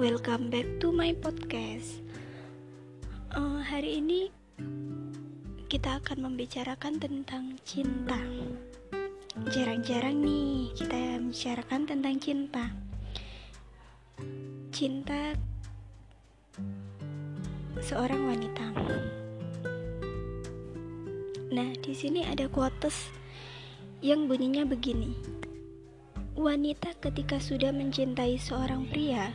welcome back to my podcast. Uh, hari ini kita akan membicarakan tentang cinta. Jarang-jarang nih kita membicarakan tentang cinta. Cinta seorang wanita. Nah, di sini ada quotes yang bunyinya begini. Wanita ketika sudah mencintai seorang pria,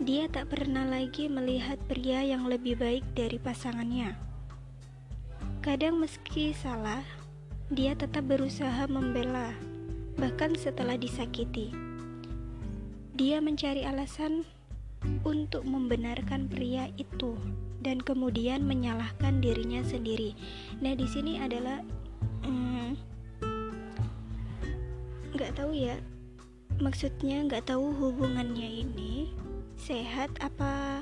dia tak pernah lagi melihat pria yang lebih baik dari pasangannya. Kadang meski salah, dia tetap berusaha membela, bahkan setelah disakiti. Dia mencari alasan untuk membenarkan pria itu dan kemudian menyalahkan dirinya sendiri. Nah, di sini adalah nggak tahu ya, maksudnya nggak tahu hubungannya ini sehat apa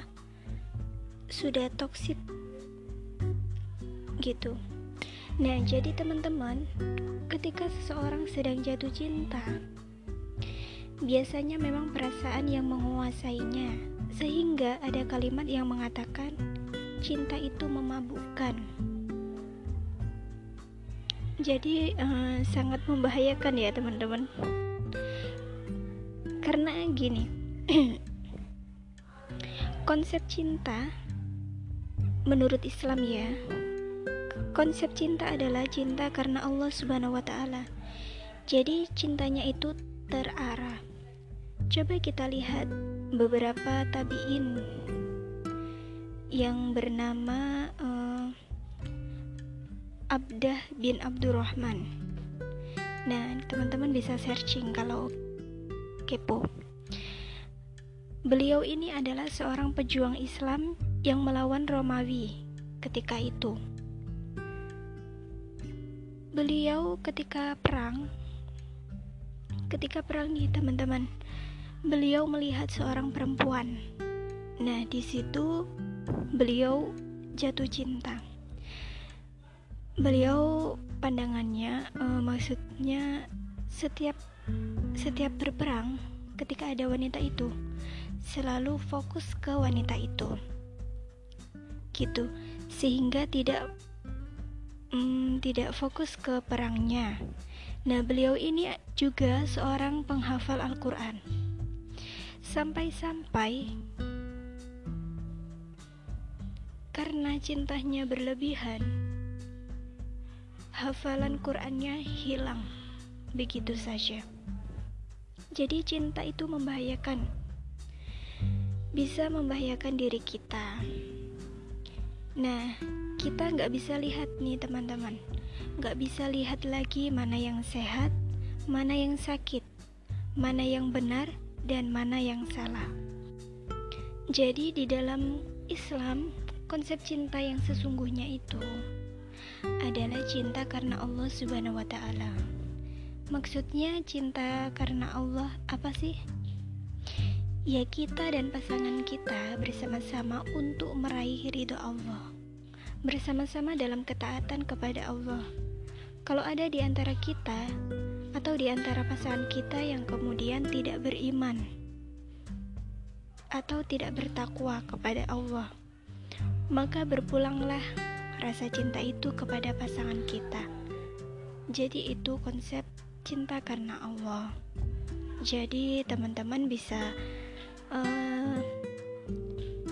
sudah toksik gitu. Nah, jadi teman-teman, ketika seseorang sedang jatuh cinta, biasanya memang perasaan yang menguasainya, sehingga ada kalimat yang mengatakan cinta itu memabukkan. Jadi uh, sangat membahayakan ya teman-teman. Karena gini, konsep cinta menurut Islam ya konsep cinta adalah cinta karena Allah Subhanahu wa taala. Jadi cintanya itu terarah. Coba kita lihat beberapa tabiin yang bernama uh, Abdah bin Abdurrahman. Nah, teman-teman bisa searching kalau kepo. Beliau ini adalah seorang pejuang Islam yang melawan Romawi ketika itu. Beliau ketika perang, ketika perang nih teman-teman, beliau melihat seorang perempuan. Nah, di situ beliau jatuh cinta. Beliau pandangannya, uh, maksudnya setiap setiap berperang, ketika ada wanita itu, selalu fokus ke wanita itu. Gitu. Sehingga tidak mm, tidak fokus ke perangnya. Nah beliau ini juga seorang penghafal Al-Quran. Sampai-sampai karena cintanya berlebihan hafalan Qurannya hilang begitu saja jadi cinta itu membahayakan bisa membahayakan diri kita. Nah, kita nggak bisa lihat nih teman-teman, nggak bisa lihat lagi mana yang sehat, mana yang sakit, mana yang benar, dan mana yang salah. Jadi di dalam Islam, konsep cinta yang sesungguhnya itu adalah cinta karena Allah Subhanahu wa taala. Maksudnya cinta karena Allah apa sih? ya kita dan pasangan kita bersama-sama untuk meraih ridho Allah bersama-sama dalam ketaatan kepada Allah kalau ada di antara kita atau di antara pasangan kita yang kemudian tidak beriman atau tidak bertakwa kepada Allah maka berpulanglah rasa cinta itu kepada pasangan kita. Jadi itu konsep cinta karena Allah. Jadi teman-teman bisa uh,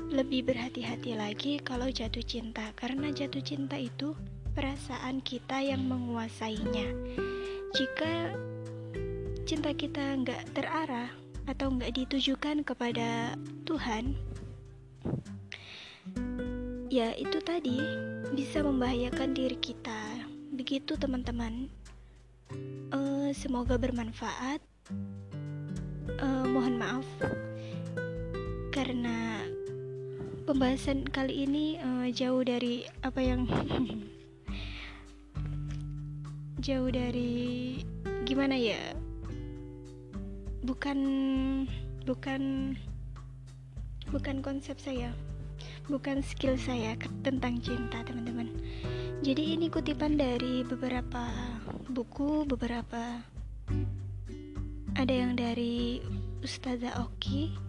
lebih berhati-hati lagi kalau jatuh cinta. Karena jatuh cinta itu perasaan kita yang menguasainya. Jika cinta kita nggak terarah atau nggak ditujukan kepada Tuhan ya itu tadi bisa membahayakan diri kita. Begitu teman-teman. Uh, semoga bermanfaat. Uh, mohon maaf. Karena pembahasan kali ini uh, jauh dari apa yang jauh dari gimana ya? Bukan bukan bukan konsep saya bukan skill saya tentang cinta teman-teman. Jadi ini kutipan dari beberapa buku beberapa ada yang dari Ustazah Oki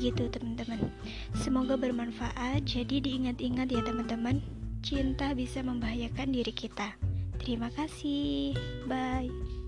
Gitu teman-teman. Semoga bermanfaat. Jadi diingat-ingat ya teman-teman. Cinta bisa membahayakan diri kita. Terima kasih. Bye